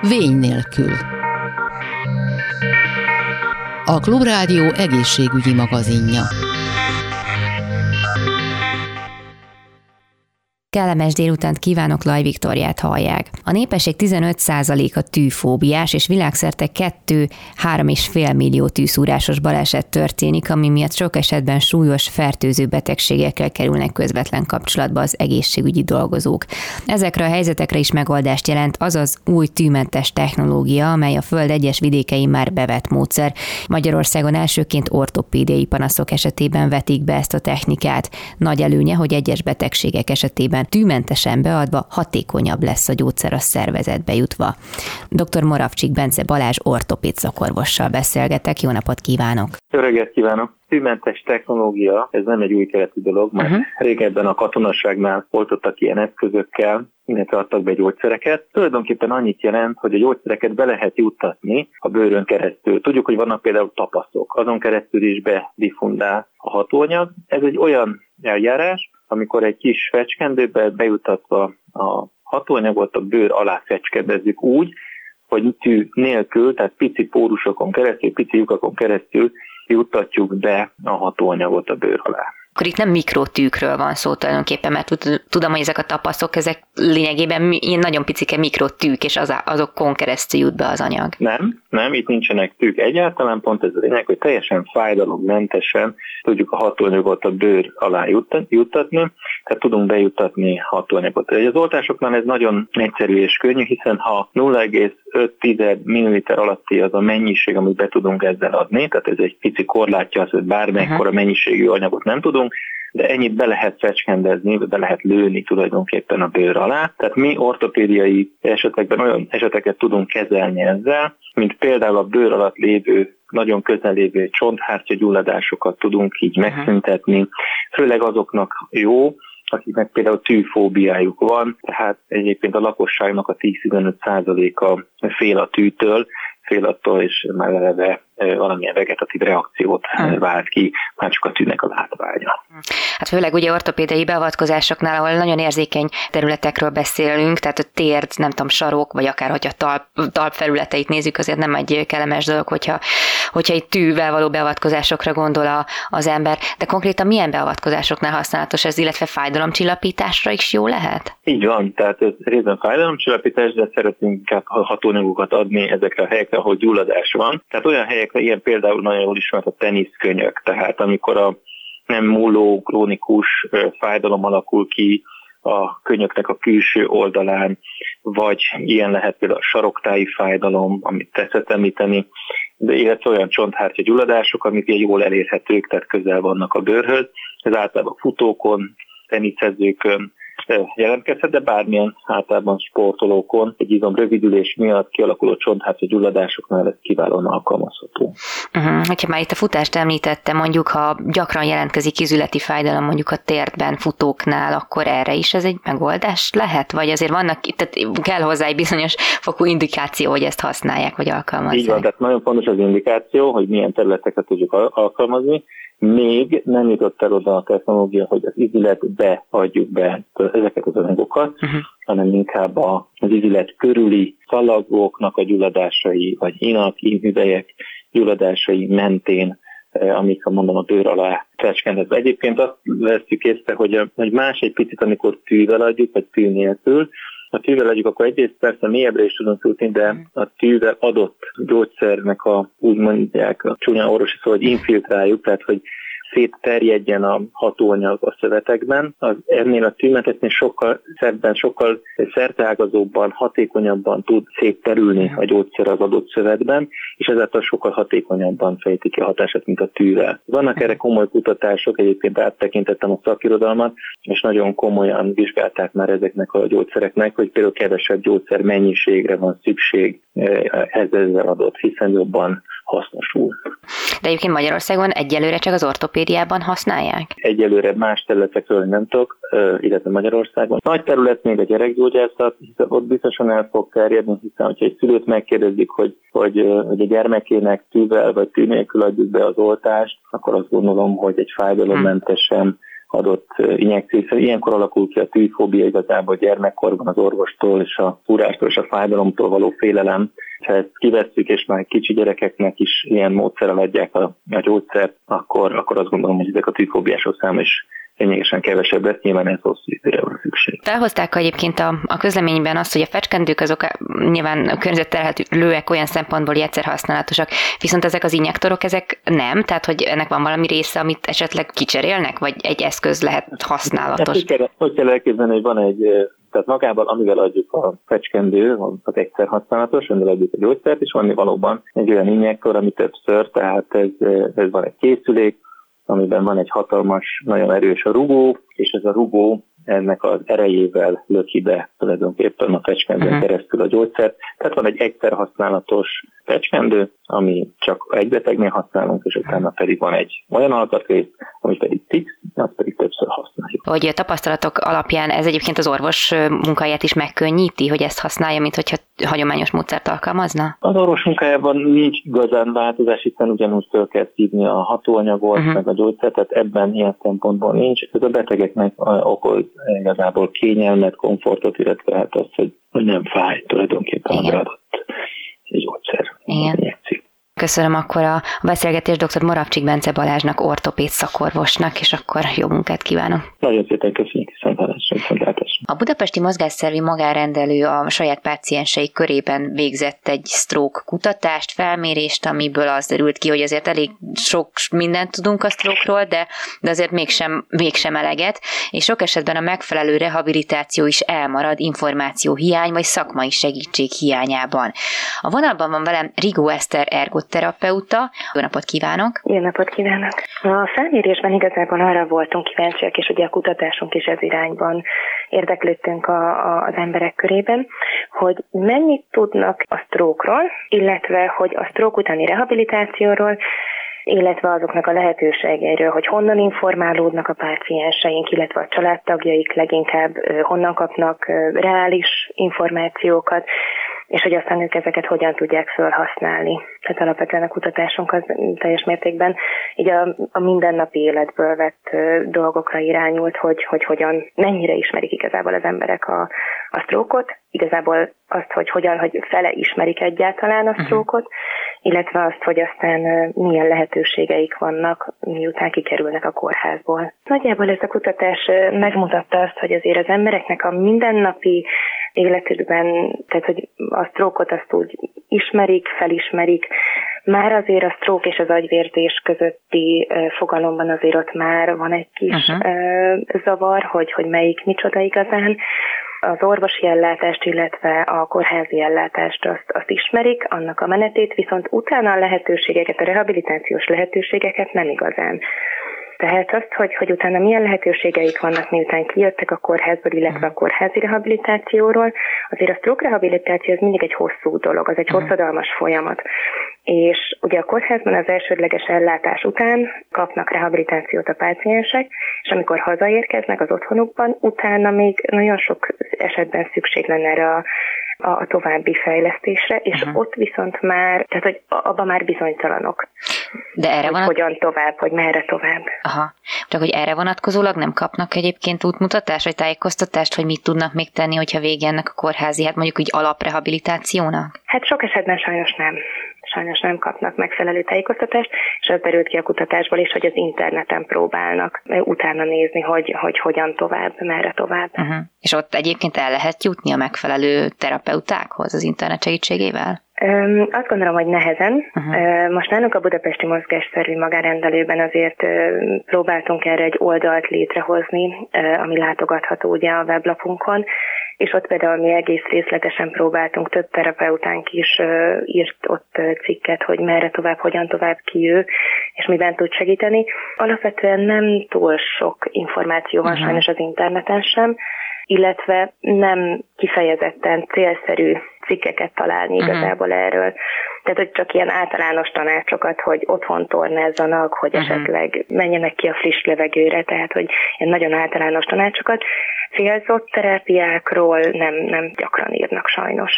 Vény nélkül. A Klubrádió egészségügyi magazinja. Kellemes délutánt kívánok, Laj Viktoriát hallják. A népesség 15%-a tűfóbiás, és világszerte 2-3,5 millió tűszúrásos baleset történik, ami miatt sok esetben súlyos fertőző betegségekkel kerülnek közvetlen kapcsolatba az egészségügyi dolgozók. Ezekre a helyzetekre is megoldást jelent az az új tűmentes technológia, amely a Föld egyes vidékei már bevett módszer. Magyarországon elsőként ortopédiai panaszok esetében vetik be ezt a technikát. Nagy előnye, hogy egyes betegségek esetében tűmentesen beadva hatékonyabb lesz a gyógyszer a szervezetbe jutva. Dr. Moravcsik Bence Balázs ortopéd szakorvossal beszélgetek. Jó napot kívánok! Jó reggelt kívánok! Tűmentes technológia, ez nem egy új keletű dolog, mert uh-huh. régebben a katonaságnál oltottak ilyen eszközökkel, illetve adtak be gyógyszereket. Tulajdonképpen annyit jelent, hogy a gyógyszereket be lehet juttatni a bőrön keresztül. Tudjuk, hogy vannak például tapaszok, azon keresztül is bedifundál a hatóanyag. Ez egy olyan eljárás, amikor egy kis fecskendőbe bejutatva a hatóanyagot a bőr alá fecskedezzük úgy, hogy tű nélkül, tehát pici pórusokon keresztül, pici lyukakon keresztül juttatjuk be a hatóanyagot a bőr alá akkor itt nem mikrotűkről van szó tulajdonképpen, mert tudom, hogy ezek a tapaszok, ezek lényegében ilyen nagyon picike mikrotűk, és az, azokon keresztül jut be az anyag. Nem, nem, itt nincsenek tűk egyáltalán, pont ez a lényeg, hogy teljesen fájdalommentesen tudjuk a hatóanyagot a bőr alá juttatni, tehát tudunk bejuttatni hatóanyagot. Az oltásoknál ez nagyon egyszerű és könnyű, hiszen ha 0,5 ml alatti az a mennyiség, amit be tudunk ezzel adni, tehát ez egy pici korlátja az, hogy bármekkora uh-huh. mennyiségű anyagot nem tudunk, de ennyit be lehet fecskendezni, be lehet lőni tulajdonképpen a bőr alá. Tehát mi ortopédiai esetekben olyan eseteket tudunk kezelni ezzel, mint például a bőr alatt lévő nagyon közel lévő csonthártya gyulladásokat tudunk így megszüntetni, főleg azoknak jó, akiknek például tűfóbiájuk van, tehát egyébként a lakosságnak a 10-15%-a fél a tűtől, fél attól, és már eleve valamilyen vegetatív reakciót hmm. vált ki, már csak a tűnek a látványa. Hát főleg ugye ortopédiai beavatkozásoknál, ahol nagyon érzékeny területekről beszélünk, tehát a térd, nem tudom, sarok, vagy akár hogyha talp, talp felületeit nézzük, azért nem egy kellemes dolog, hogyha, hogyha egy tűvel való beavatkozásokra gondol a, az ember, de konkrétan milyen beavatkozásoknál használatos ez, illetve fájdalomcsillapításra is jó lehet? Így van, tehát ez részben fájdalomcsillapítás, de szeretnénk hatóanyagokat adni ezekre a helyekre, ahol gyulladás van. Tehát olyan helyek, amelyekre ilyen például nagyon jól ismert a teniszkönyök, tehát amikor a nem múló krónikus fájdalom alakul ki a könyöknek a külső oldalán, vagy ilyen lehet például a saroktáji fájdalom, amit tetszett említeni, de illetve olyan csonthártya gyulladások, amik jól elérhetők, tehát közel vannak a bőrhöz. Ez általában futókon, teniszezőkön, jelentkezhet, de bármilyen általában sportolókon egy izom rövidülés miatt kialakuló csonthártya gyulladásoknál ez kiválóan alkalmazható. Uh-huh. Hogyha már itt a futást említette, mondjuk ha gyakran jelentkezik izületi fájdalom mondjuk a térdben futóknál, akkor erre is ez egy megoldás lehet? Vagy azért vannak, tehát kell hozzá egy bizonyos fokú indikáció, hogy ezt használják, vagy alkalmazzák? Így van, tehát nagyon fontos az indikáció, hogy milyen területeket tudjuk alkalmazni, még nem jutott el oda a technológia, hogy az izületbe adjuk be ezeket az anyagokat, uh-huh. hanem inkább az izület körüli szalagoknak a gyulladásai, vagy inak, inhüvelyek gyulladásai mentén eh, amik a mondom a bőr alá fecskendezve. Egyébként azt vesztjük észre, hogy, hogy más egy picit, amikor tűvel adjuk, vagy tű nélkül, a tűvel adjuk, akkor egyrészt persze mélyebbre is tudunk jutni, de mm. a tűvel adott gyógyszernek a, úgy mondják, a csúnya orvosi szó, hogy infiltráljuk, tehát hogy szétterjedjen a hatóanyag a szövetekben, az ennél a tűmetetnél sokkal szebben, sokkal szerteágazóbban, hatékonyabban tud szétterülni a gyógyszer az adott szövetben, és ezáltal sokkal hatékonyabban fejti ki a hatását, mint a tűvel. Vannak erre komoly kutatások, egyébként áttekintettem a szakirodalmat, és nagyon komolyan vizsgálták már ezeknek a gyógyszereknek, hogy például kevesebb gyógyszer mennyiségre van szükség eh, ezzel adott, hiszen jobban hasznosul. De egyébként Magyarországon egyelőre csak az ortopédiában használják? Egyelőre más területekről nem tudok, illetve Magyarországon. Nagy terület még a gyerekgyógyászat, hiszen ott biztosan el fog terjedni, hiszen hogyha egy szülőt megkérdezik, hogy, hogy, hogy a gyermekének tűvel vagy tű nélkül adjuk be az oltást, akkor azt gondolom, hogy egy fájdalommentesen adott injekció, hiszen ilyenkor alakul ki a tűfóbia igazából gyermekkorban az orvostól és a fúrástól és a fájdalomtól való félelem. Ha ezt kivesszük, és már kicsi gyerekeknek is ilyen módszerrel adják a, a gyógyszert, akkor, akkor azt gondolom, hogy ezek a tűfóbiások száma is lényegesen kevesebb lesz, nyilván ez hosszú időre van szükség. Felhozták egyébként a, a közleményben azt, hogy a fecskendők azok nyilván környezetterhelőek olyan szempontból egyszer használatosak, viszont ezek az injektorok, ezek nem, tehát hogy ennek van valami része, amit esetleg kicserélnek, vagy egy eszköz lehet használatos? Hát, hogy, kell, hogy kell elképzelni, hogy van egy tehát magában, amivel adjuk a fecskendő, az egyszer használatos, amivel adjuk a gyógyszert, és van valóban egy olyan injektor, ami többször, tehát ez, ez van egy készülék, amiben van egy hatalmas, nagyon erős a rugó, és ez a rugó ennek az erejével löki be tulajdonképpen a fecskendőn uh-huh. keresztül a gyógyszert. Tehát van egy egyszer használatos fecskendő, ami csak egy betegnél használunk, és utána pedig van egy olyan alkatrész, ami pedig fix, azt pedig többször használjuk. Hogy a tapasztalatok alapján ez egyébként az orvos munkáját is megkönnyíti, hogy ezt használja, mint hogyha hagyományos módszert alkalmazna? Az orvos munkájában nincs igazán változás, hiszen ugyanúgy föl kell szívni a hatóanyagot, uh-huh. meg a gyógyszert, tehát ebben ilyen szempontból nincs. Ez a betegeknek okoz igazából kényelmet, komfortot, illetve hát az, hogy, nem fáj tulajdonképpen a beadott gyógyszer. Igen. Köszönöm akkor a beszélgetést dr. Moravcsik Bence Balázsnak, ortopéd szakorvosnak, és akkor jó munkát kívánok. Nagyon szépen köszönjük, A budapesti mozgásszervi magárendelő a saját páciensei körében végzett egy stroke kutatást, felmérést, amiből az derült ki, hogy azért elég sok mindent tudunk a stroke de, de azért mégsem, mégsem eleget, és sok esetben a megfelelő rehabilitáció is elmarad információ hiány vagy szakmai segítség hiányában. A vonalban van velem Rigó Eszter Ergot terapeuta. Jó napot kívánok! Jó napot kívánok! A felmérésben igazából arra voltunk kíváncsiak, és ugye a kutatásunk is ez irányban érdeklődtünk a, a, az emberek körében, hogy mennyit tudnak a sztrókról, illetve hogy a sztrók utáni rehabilitációról, illetve azoknak a lehetőségeiről, hogy honnan informálódnak a pácienseink, illetve a családtagjaik leginkább honnan kapnak reális információkat, és hogy aztán ők ezeket hogyan tudják felhasználni. Tehát alapvetően a kutatásunk az teljes mértékben így a, a mindennapi életből vett dolgokra irányult, hogy, hogy hogyan, mennyire ismerik igazából az emberek a, a sztrókot, igazából azt, hogy hogyan, hogy fele ismerik egyáltalán a mhm. sztrókot, uh-huh. illetve azt, hogy aztán milyen lehetőségeik vannak, miután kikerülnek a kórházból. Nagyjából ez a kutatás megmutatta azt, hogy azért az embereknek a mindennapi életükben, tehát hogy a sztrókot azt úgy ismerik, felismerik, már azért a stroke és az agyvérzés közötti fogalomban azért ott már van egy kis uh-huh. zavar, hogy, hogy melyik micsoda igazán. Az orvosi ellátást, illetve a kórházi ellátást azt, azt ismerik, annak a menetét, viszont utána a lehetőségeket, a rehabilitációs lehetőségeket nem igazán. Tehát azt, hogy, hogy utána milyen lehetőségeik vannak, miután kijöttek a kórházból, illetve a kórházi rehabilitációról, azért a stroke rehabilitáció az mindig egy hosszú dolog, az egy hosszadalmas folyamat. És ugye a kórházban az elsődleges ellátás után kapnak rehabilitációt a páciensek, és amikor hazaérkeznek az otthonukban, utána még nagyon sok esetben szükség lenne erre a a, a további fejlesztésre, és uh-huh. ott viszont már, tehát hogy abban már bizonytalanok. De erre van hogyan tovább, hogy merre tovább. Aha. Csak hogy erre vonatkozólag nem kapnak egyébként útmutatást, vagy tájékoztatást, hogy mit tudnak még tenni, hogyha vége ennek a kórházi, hát mondjuk úgy alaprehabilitációnak? Hát sok esetben sajnos nem sajnos nem kapnak megfelelő tájékoztatást, és ez derült ki a kutatásból is, hogy az interneten próbálnak utána nézni, hogy, hogy hogyan tovább, merre tovább. Uh-huh. És ott egyébként el lehet jutni a megfelelő terapeutákhoz az internet segítségével? Azt gondolom, hogy nehezen. Uh-huh. Most nálunk a Budapesti Mozgásszervi magárendelőben azért próbáltunk erre egy oldalt létrehozni, ami látogatható ugye a weblapunkon, és ott például mi egész részletesen próbáltunk, több terapeutánk is írt ott cikket, hogy merre tovább, hogyan tovább ki ő, és miben tud segíteni. Alapvetően nem túl sok információ van uh-huh. sajnos az interneten sem, illetve nem kifejezetten célszerű cikkeket találni uh-huh. igazából erről. Tehát, hogy csak ilyen általános tanácsokat, hogy otthon tornázzanak, hogy uh-huh. esetleg menjenek ki a friss levegőre, tehát, hogy ilyen nagyon általános tanácsokat. célzott terápiákról nem, nem gyakran írnak sajnos.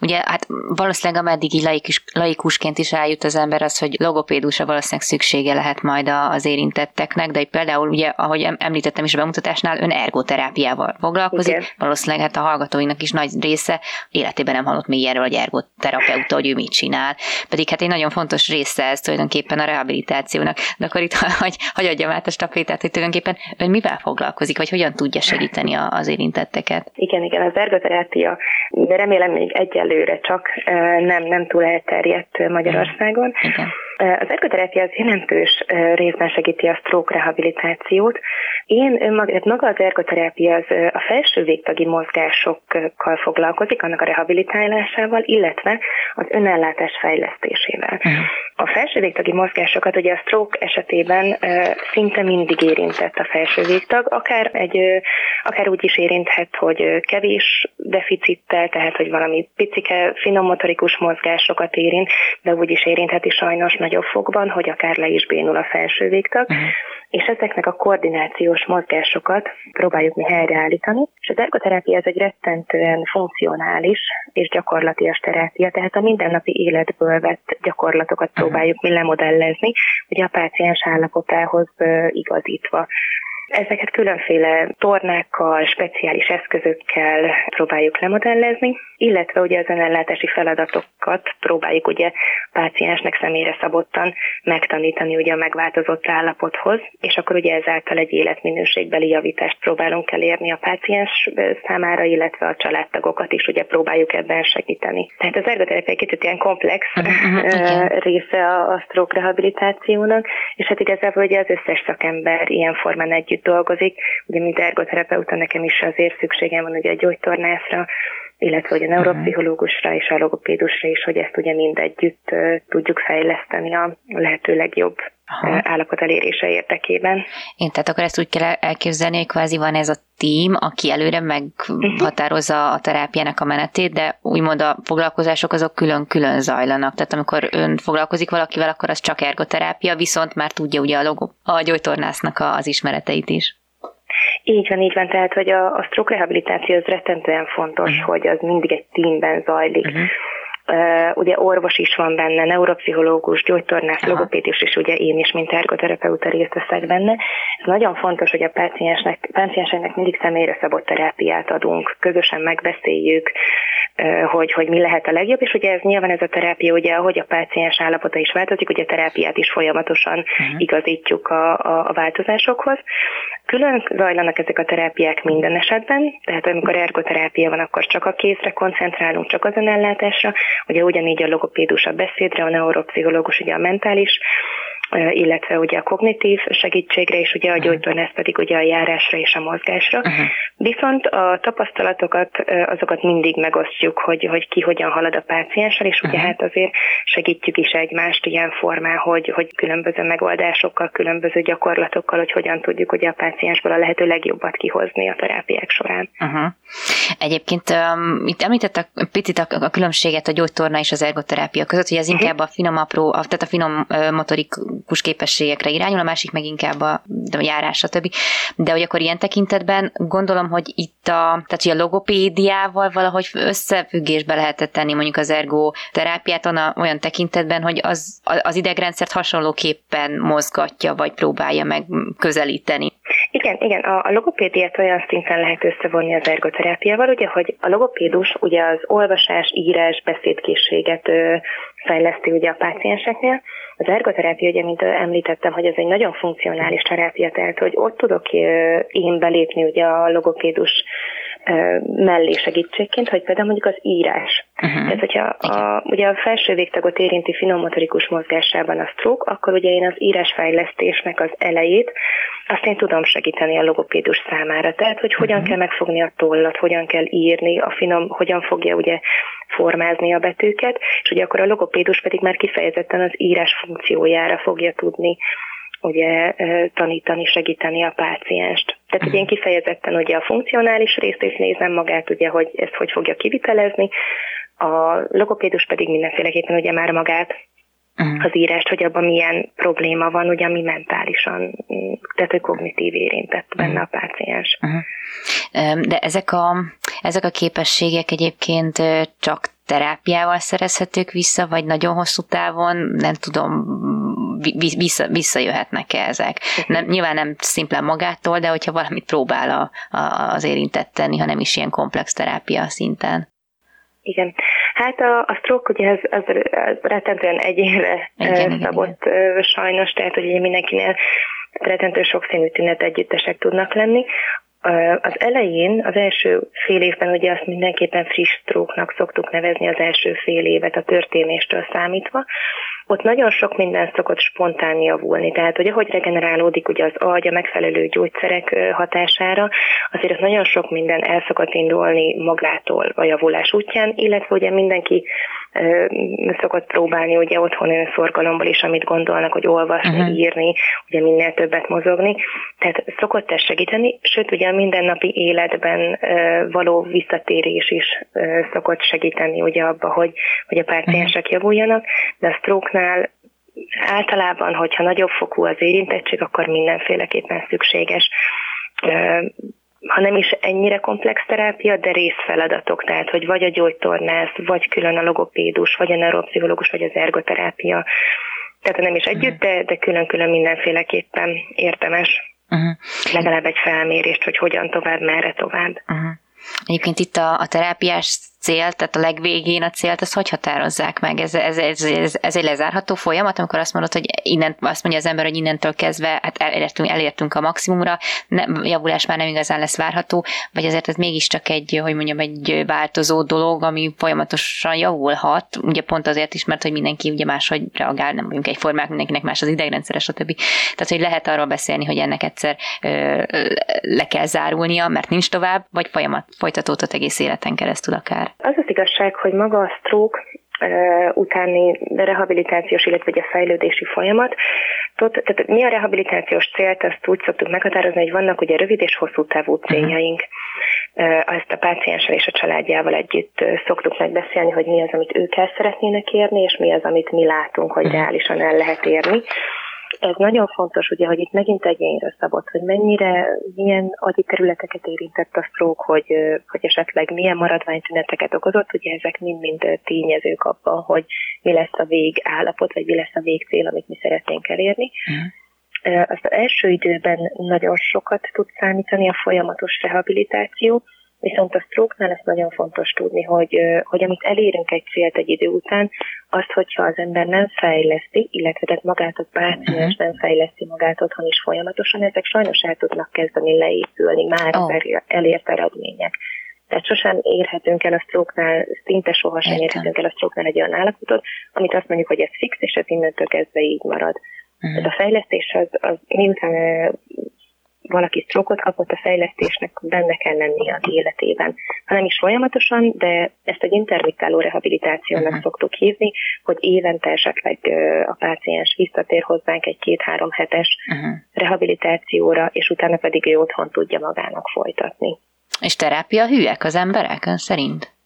Ugye hát valószínűleg ameddig így laikus, laikusként is eljut az ember az, hogy logopédusra valószínűleg szüksége lehet majd az érintetteknek, de például ugye, ahogy említettem is a bemutatásnál, ön ergoterápiával foglalkozik, Igen. valószínűleg hát a hallgatóinak is nagy része életében nem hallott még ilyenről, hogy ergoterapeuta, hogy ő mit csinál. Pedig hát egy nagyon fontos része ez tulajdonképpen a rehabilitációnak. De akkor itt hagy, hagy adjam át a stafétát, hogy tulajdonképpen ön mivel foglalkozik, vagy hogyan tudja segíteni az érintetteket? Igen, igen, az ergoterápia, de remélem még egyelőre csak nem, nem túl elterjedt Magyarországon. Igen. Az ergoterápia az jelentős részben segíti a stroke rehabilitációt. Én önmag, maga az ergoterápia az a felső végtagi mozgásokkal foglalkozik, annak a rehabilitálásával, illetve az önellátás fejlesztésével. Uh-huh. A felső végtagi mozgásokat ugye a stroke esetében szinte mindig érintett a felső végtag, akár, egy, akár úgy is érinthet, hogy kevés deficittel, tehát hogy valami picike finom motorikus mozgásokat érint, de úgy is érintheti sajnos nagyobb fogban, hogy akár le is bénul a felső végtag, uh-huh. és ezeknek a koordinációs mozgásokat próbáljuk mi helyreállítani, és az ergoterápia ez egy rettentően funkcionális és gyakorlatias terápia, tehát a mindennapi életből vett gyakorlatokat uh-huh. próbáljuk mi lemodellezni, ugye a páciens állapotához igazítva. Ezeket különféle tornákkal, speciális eszközökkel próbáljuk lemodellezni, illetve ugye az önellátási feladatokat próbáljuk ugye a páciensnek személyre szabottan megtanítani ugye a megváltozott állapothoz, és akkor ugye ezáltal egy életminőségbeli javítást próbálunk elérni a páciens számára, illetve a családtagokat is ugye próbáljuk ebben segíteni. Tehát az ergoterápia egy kicsit ilyen komplex uh-huh, része a, a stroke rehabilitációnak, és hát igazából ugye az összes szakember ilyen formán együtt dolgozik, ugye mint ergoterapeuta nekem is azért szükségem van ugye a gyógytornászra, illetve hogy a neuropszichológusra és a logopédusra is, hogy ezt ugye mindegyütt tudjuk fejleszteni a lehető legjobb Aha. állapot elérése érdekében. Én tehát akkor ezt úgy kell elképzelni, hogy kvázi van ez a tím, aki előre meghatározza a terápiának a menetét, de úgymond a foglalkozások azok külön-külön zajlanak. Tehát amikor ön foglalkozik valakivel, akkor az csak ergoterápia, viszont már tudja ugye a, logo, a gyógytornásznak az ismereteit is. Így van, így van. Tehát, hogy a, a stroke rehabilitáció az rettentően fontos, uh-huh. hogy az mindig egy tímben zajlik. Uh-huh. Ugye orvos is van benne, neuropszichológus, gyógytornász, Aha. logopédis, és ugye én is, mint ergoterapeuta részt veszek benne. Ez nagyon fontos, hogy a páciensnek, pácienseknek mindig személyre szabott terápiát adunk, közösen megbeszéljük, hogy, hogy mi lehet a legjobb, és ugye ez nyilván ez a terápia, ugye ahogy a páciens állapota is változik, ugye a terápiát is folyamatosan uh-huh. igazítjuk a, a, a változásokhoz. Külön zajlanak ezek a terápiák minden esetben, tehát amikor ergoterápia van, akkor csak a kézre koncentrálunk, csak az önellátásra, ugye ugyanígy a logopédus a beszédre, a neuropszichológus ugye a mentális illetve ugye a kognitív segítségre, és ugye a gyógytornász pedig ugye a járásra és a mozgásra. Uh-huh. Viszont a tapasztalatokat, azokat mindig megosztjuk, hogy, hogy ki hogyan halad a pácienssel, és ugye uh-huh. hát azért segítjük is egymást ilyen formán, hogy, hogy különböző megoldásokkal, különböző gyakorlatokkal, hogy hogyan tudjuk ugye a páciensből a lehető legjobbat kihozni a terápiák során. Uh-huh. Egyébként um, itt említett a picit a, a különbséget a gyógytorna és az ergoterápia között, hogy ez uh-huh. inkább a finom apró, a, tehát a finom uh, motorik képességekre irányul, a másik meg inkább a, a járás, stb. De hogy akkor ilyen tekintetben gondolom, hogy itt a, tehát hogy a logopédiával valahogy összefüggésbe lehetett tenni mondjuk az ergo terápiát olyan tekintetben, hogy az, az idegrendszert hasonlóképpen mozgatja, vagy próbálja meg közelíteni. Igen, igen, a, a logopédiát olyan szinten lehet összevonni az ergoterápiával, ugye, hogy a logopédus ugye az olvasás, írás, beszédkészséget ö, fejleszti ugye a pácienseknél, az ergoterápia, ugye, mint említettem, hogy ez egy nagyon funkcionális terápia, tehát hogy ott tudok én belépni ugye a logopédus mellé segítségként, hogy például mondjuk az írás. Uh-huh. Tehát, hogyha a, ugye a felső végtagot érinti finommotorikus mozgásában a stroke, akkor ugye én az írásfejlesztésnek az elejét, azt én tudom segíteni a logopédus számára. Tehát, hogy hogyan uh-huh. kell megfogni a tollat, hogyan kell írni, a finom, hogyan fogja ugye formázni a betűket, és ugye akkor a logopédus pedig már kifejezetten az írás funkciójára fogja tudni ugye tanítani, segíteni a pácienst. Tehát ugye én mhm. kifejezetten ugye a funkcionális részt is nézem magát, ugye, hogy ezt hogy fogja kivitelezni, a logopédus pedig mindenféleképpen ugye már magát uh-huh. az írást, hogy abban milyen probléma van, ugye ami mentálisan, tehát hogy kognitív érintett benne uh-huh. a páciens. Uh-huh. De ezek a, ezek a képességek egyébként csak terápiával szerezhetők vissza, vagy nagyon hosszú távon, nem tudom, vissza, visszajöhetnek-e ezek. Nem, nyilván nem szimplán magától, de hogyha valamit próbál a, a, az érintett tenni, hanem is ilyen komplex terápia szinten. Igen. Hát a, a stroke ugye ez, ez, ez rettentően egyénre igen, szabott igen. sajnos, tehát hogy mindenkinél rettentő sokszínű tünet együttesek tudnak lenni. Az elején, az első fél évben ugye azt mindenképpen friss stroke szoktuk nevezni az első fél évet a történéstől számítva. Ott nagyon sok minden szokott spontán javulni, tehát hogy ahogy regenerálódik ugye az agy a megfelelő gyógyszerek hatására, azért ott nagyon sok minden el szokott indulni magától a javulás útján, illetve ugye mindenki szokott próbálni ugye otthon önszorgalomból is, amit gondolnak, hogy olvasni, uh-huh. írni, ugye minél többet mozogni. Tehát szokott ez segíteni, sőt ugye a mindennapi életben való visszatérés is szokott segíteni ugye abba, hogy, hogy a páciensek uh-huh. javuljanak, de a stroke-nál általában, hogyha nagyobb fokú az érintettség, akkor mindenféleképpen szükséges ha nem is ennyire komplex terápia, de részfeladatok, tehát hogy vagy a gyógytornász, vagy külön a logopédus, vagy a neuropszichológus, vagy az ergoterápia. Tehát nem is együtt, de, de külön-külön mindenféleképpen értemes. Uh-huh. Legalább egy felmérést, hogy hogyan tovább, merre tovább. Uh-huh. Egyébként itt a, a terápiás cél, tehát a legvégén a célt, azt hogy határozzák meg? Ez, ez, ez, ez, ez egy lezárható folyamat, amikor azt mondod, hogy innen, azt mondja az ember, hogy innentől kezdve hát elértünk, elértünk a maximumra, nem, javulás már nem igazán lesz várható, vagy azért ez mégiscsak egy, hogy mondjam, egy változó dolog, ami folyamatosan javulhat, ugye pont azért is, mert hogy mindenki ugye máshogy reagál, nem vagyunk egyformák, mindenkinek más az idegrendszeres, stb. Tehát, hogy lehet arról beszélni, hogy ennek egyszer ö, le kell zárulnia, mert nincs tovább, vagy folyamat folytatódhat egész életen keresztül akár. Az az igazság, hogy maga a stroke utáni rehabilitációs, illetve a fejlődési folyamat. Tehát mi a rehabilitációs célt, azt úgy szoktuk meghatározni, hogy vannak ugye rövid és hosszú távú mhm. céljaink. Ezt a pácienssel és a családjával együtt szoktuk megbeszélni, hogy mi az, amit ők el szeretnének érni, és mi az, amit mi látunk, hogy mhm. reálisan el lehet érni ez nagyon fontos, ugye, hogy itt megint egyénre szabott, hogy mennyire, milyen agyi területeket érintett a stroke, hogy, hogy esetleg milyen maradványtüneteket okozott, ugye ezek mind-mind tényezők abban, hogy mi lesz a végállapot, vagy mi lesz a végcél, amit mi szeretnénk elérni. Mm. Az első időben nagyon sokat tud számítani a folyamatos rehabilitáció, Viszont a stroke-nál ez nagyon fontos tudni, hogy, hogy amit elérünk egy célt egy idő után, azt, hogyha az ember nem fejleszti, illetve tehát magát a páciens uh-huh. nem fejleszti magát otthon is folyamatosan, ezek sajnos el tudnak kezdeni leépülni már oh. elért eredmények. Tehát sosem érhetünk el a stroke szinte sohasem Értem. érhetünk el a stroke egy olyan állapotot, amit azt mondjuk, hogy ez fix, és ez innentől kezdve így marad. Uh-huh. Tehát a fejlesztés az, az miután valaki sztrókot kapott, a fejlesztésnek benne kell lennie az életében. Ha nem is folyamatosan, de ezt egy intermittáló rehabilitációnak uh-huh. szoktuk hívni, hogy évente esetleg a páciens visszatér hozzánk egy két-három hetes uh-huh. rehabilitációra, és utána pedig ő otthon tudja magának folytatni. És terápia hűek az emberek ön szerint?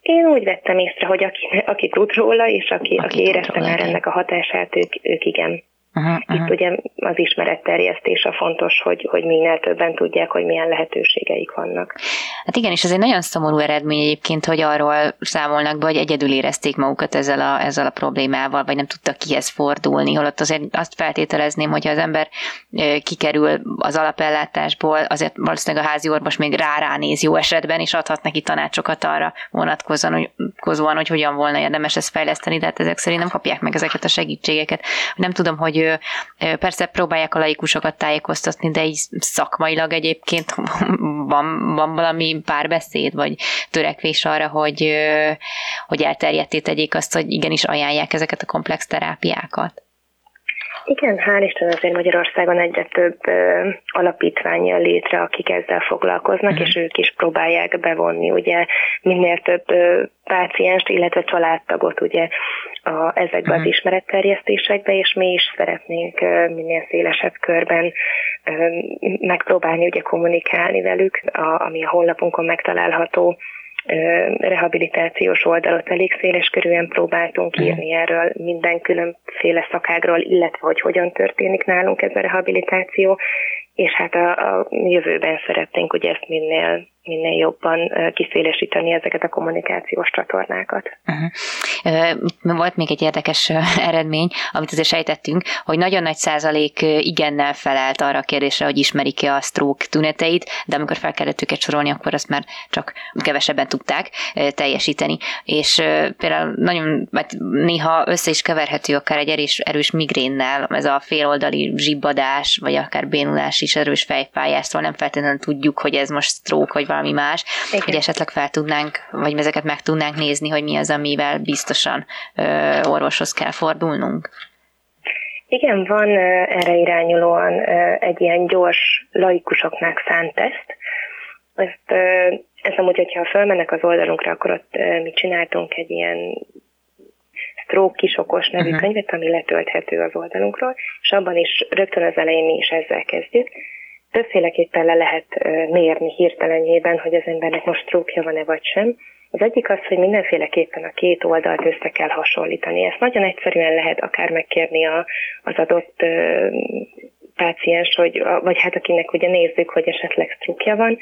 Én úgy vettem észre, hogy aki, aki tud róla, és aki, aki, aki érezte már ennek a hatását, ők, ők igen. Uh-huh, Itt uh-huh. ugye az ismeretterjesztés a fontos, hogy, hogy minél többen tudják, hogy milyen lehetőségeik vannak. Hát igen, és ez egy nagyon szomorú eredmény egyébként, hogy arról számolnak be, hogy egyedül érezték magukat ezzel a, ezzel a problémával, vagy nem tudtak kihez fordulni, holott azért azt feltételezném, hogy az ember kikerül az alapellátásból, azért valószínűleg a házi orvos még rá néz jó esetben, és adhat neki tanácsokat arra vonatkozóan, hogy, hogy hogyan volna érdemes ezt fejleszteni, de hát ezek szerint nem kapják meg ezeket a segítségeket. Nem tudom, hogy persze próbálják a laikusokat tájékoztatni, de így szakmailag egyébként van, van valami párbeszéd, vagy törekvés arra, hogy, hogy elterjedté tegyék azt, hogy igenis ajánlják ezeket a komplex terápiákat. Igen, hál' Isten azért Magyarországon egyre több ö, alapítvány jön létre, akik ezzel foglalkoznak, uh-huh. és ők is próbálják bevonni ugye minél több ö, pácienst, illetve családtagot ugye a, ezekbe uh-huh. az mhm. ismeretterjesztésekbe, és mi is szeretnénk ö, minél szélesebb körben ö, megpróbálni ugye kommunikálni velük, a, ami a honlapunkon megtalálható rehabilitációs oldalot elég széles körülön próbáltunk mhm. írni erről minden különféle szakágról, illetve hogy hogyan történik nálunk ez a rehabilitáció, és hát a, a jövőben szeretnénk ugye ezt minél minél jobban kiszélesíteni ezeket a kommunikációs csatornákat. Uh-huh. Volt még egy érdekes eredmény, amit azért sejtettünk, hogy nagyon nagy százalék igennel felelt arra a kérdésre, hogy ismerik-e a stroke tüneteit, de amikor fel kellett őket sorolni, akkor azt már csak kevesebben tudták teljesíteni. És például nagyon, mert néha össze is keverhető akár egy erős, erős migrénnel, ez a féloldali zsibbadás, vagy akár bénulás is, erős fejfájás, szóval nem feltétlenül tudjuk, hogy ez most stroke, vagy valami más, Igen. hogy esetleg fel tudnánk, vagy ezeket meg tudnánk nézni, hogy mi az, amivel biztosan ö, orvoshoz kell fordulnunk. Igen, van erre irányulóan egy ilyen gyors laikusoknak szánt teszt. Ezt, ez amúgy, hogyha fölmennek az oldalunkra, akkor ott mi csináltunk egy ilyen Stroke kisokos nevű uh-huh. könyvet, ami letölthető az oldalunkról, és abban is rögtön az elején mi is ezzel kezdjük, többféleképpen le lehet mérni hirtelenjében, hogy az embernek most trókja van-e vagy sem. Az egyik az, hogy mindenféleképpen a két oldalt össze kell hasonlítani. Ezt nagyon egyszerűen lehet akár megkérni a, az adott páciens, hogy, vagy hát akinek ugye nézzük, hogy esetleg strukja van,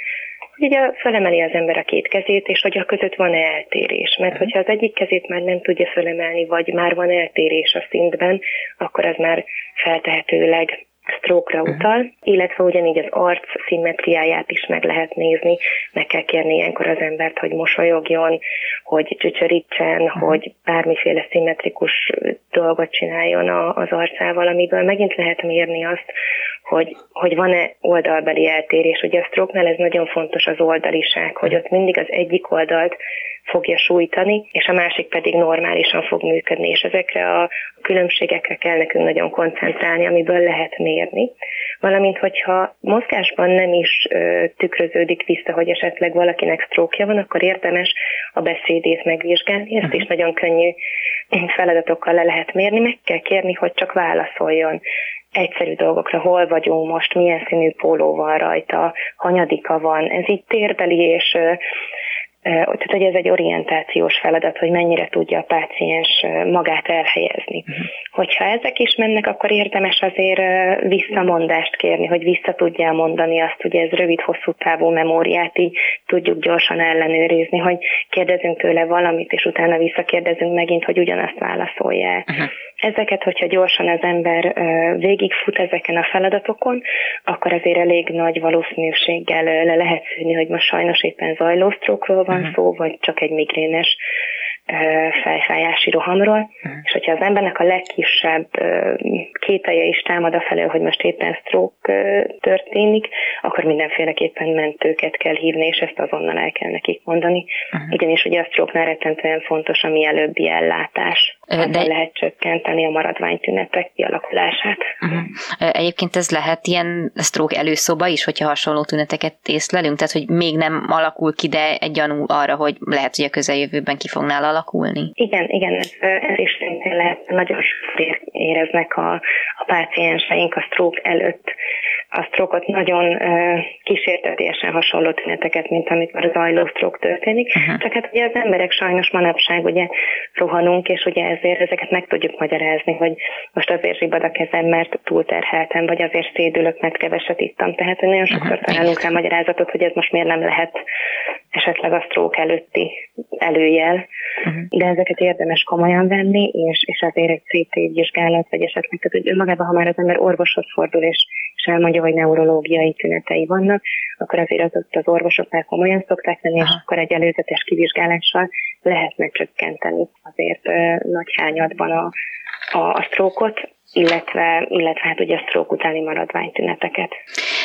hogy ugye felemeli az ember a két kezét, és hogy a között van-e eltérés. Mert uh-huh. hogyha az egyik kezét már nem tudja fölemelni, vagy már van eltérés a szintben, akkor az már feltehetőleg stroke utal, illetve ugyanígy az arc szimmetriáját is meg lehet nézni, meg kell kérni ilyenkor az embert, hogy mosolyogjon, hogy csücsörítsen, uh-huh. hogy bármiféle szimmetrikus dolgot csináljon az arcával, amiből megint lehet mérni azt, hogy, hogy van-e oldalbeli eltérés. Ugye a stroke ez nagyon fontos az oldaliság, hogy ott mindig az egyik oldalt fogja sújtani, és a másik pedig normálisan fog működni, és ezekre a különbségekre kell nekünk nagyon koncentrálni, amiből lehet mérni. Valamint, hogyha mozgásban nem is ö, tükröződik vissza, hogy esetleg valakinek sztrókja van, akkor érdemes a beszédét megvizsgálni, ezt is nagyon könnyű feladatokkal le lehet mérni, meg kell kérni, hogy csak válaszoljon egyszerű dolgokra, hol vagyunk most, milyen színű póló van rajta, hanyadika van, ez így térbeli és tehát, hogy ez egy orientációs feladat, hogy mennyire tudja a páciens magát elhelyezni. Uh-huh. Hogyha ezek is mennek, akkor érdemes azért visszamondást kérni, hogy vissza tudja mondani azt, hogy ez rövid-hosszú távú memóriát így tudjuk gyorsan ellenőrizni, hogy kérdezünk tőle valamit, és utána visszakérdezünk megint, hogy ugyanazt válaszolja. Uh-huh. Ezeket, hogyha gyorsan az ember végigfut ezeken a feladatokon, akkor azért elég nagy valószínűséggel le lehet szűrni, hogy most sajnos éppen zajlósztrókról van uh-huh. szó, vagy csak egy migrénes fejfájási rohamról, uh-huh. és hogyha az embernek a legkisebb kételje is támad a felől, hogy most éppen stroke történik, akkor mindenféleképpen mentőket kell hívni, és ezt azonnal el kell nekik mondani. Uh-huh. Ugyanis ugye a stroke-nál rettentően fontos a mielőbbi ellátás. De... lehet csökkenteni a maradványtünetek kialakulását. Uh-huh. Egyébként ez lehet ilyen stroke előszoba is, hogyha hasonló tüneteket észlelünk, tehát hogy még nem alakul ki, de egy gyanú arra, hogy lehet, hogy a közeljövőben ki fognál alakulni. Igen, igen, ez, ez is lehet, nagyon sokszor éreznek a, a pácienseink a stroke előtt a sztrókot nagyon kísértetésen hasonló tüneteket, mint amikor zajló sztrók történik. Uh-huh. Csak hát ugye az emberek sajnos manapság ugye rohanunk, és ugye ezért ezeket meg tudjuk magyarázni, hogy most azért zsibad a kezem, mert túlterheltem, vagy azért szédülök, mert keveset ittam. Tehát nagyon sokszor uh-huh. találunk rá magyarázatot, hogy ez most miért nem lehet esetleg a sztrók előtti előjel, uh-huh. de ezeket érdemes komolyan venni, és, és azért egy CT vizsgálat, vagy esetleg, tehát hogy önmagában, ha már az ember orvoshoz fordul, és elmondja, hogy neurológiai tünetei vannak, akkor azért az, az orvosok már komolyan szokták venni, és akkor egy előzetes kivizsgálással lehetne csökkenteni azért nagy hányadban a, a, a sztrókot, illetve, illetve hát ugye a sztrók utáni maradványtüneteket.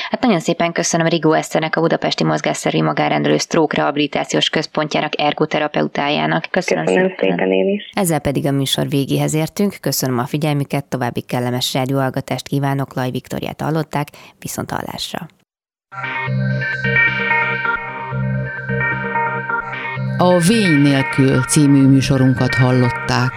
Hát nagyon szépen köszönöm Rigó Eszternek, a Budapesti Mozgásszervi Magárendelő Stroke Rehabilitációs Központjának, ergoterapeutájának. Köszönöm, köszönöm szépen. szépen én is. Ezzel pedig a műsor végéhez értünk. Köszönöm a figyelmüket, további kellemes rádióhallgatást kívánok, Laj Viktoriát hallották, viszont hallásra. A Vény nélkül című műsorunkat hallották.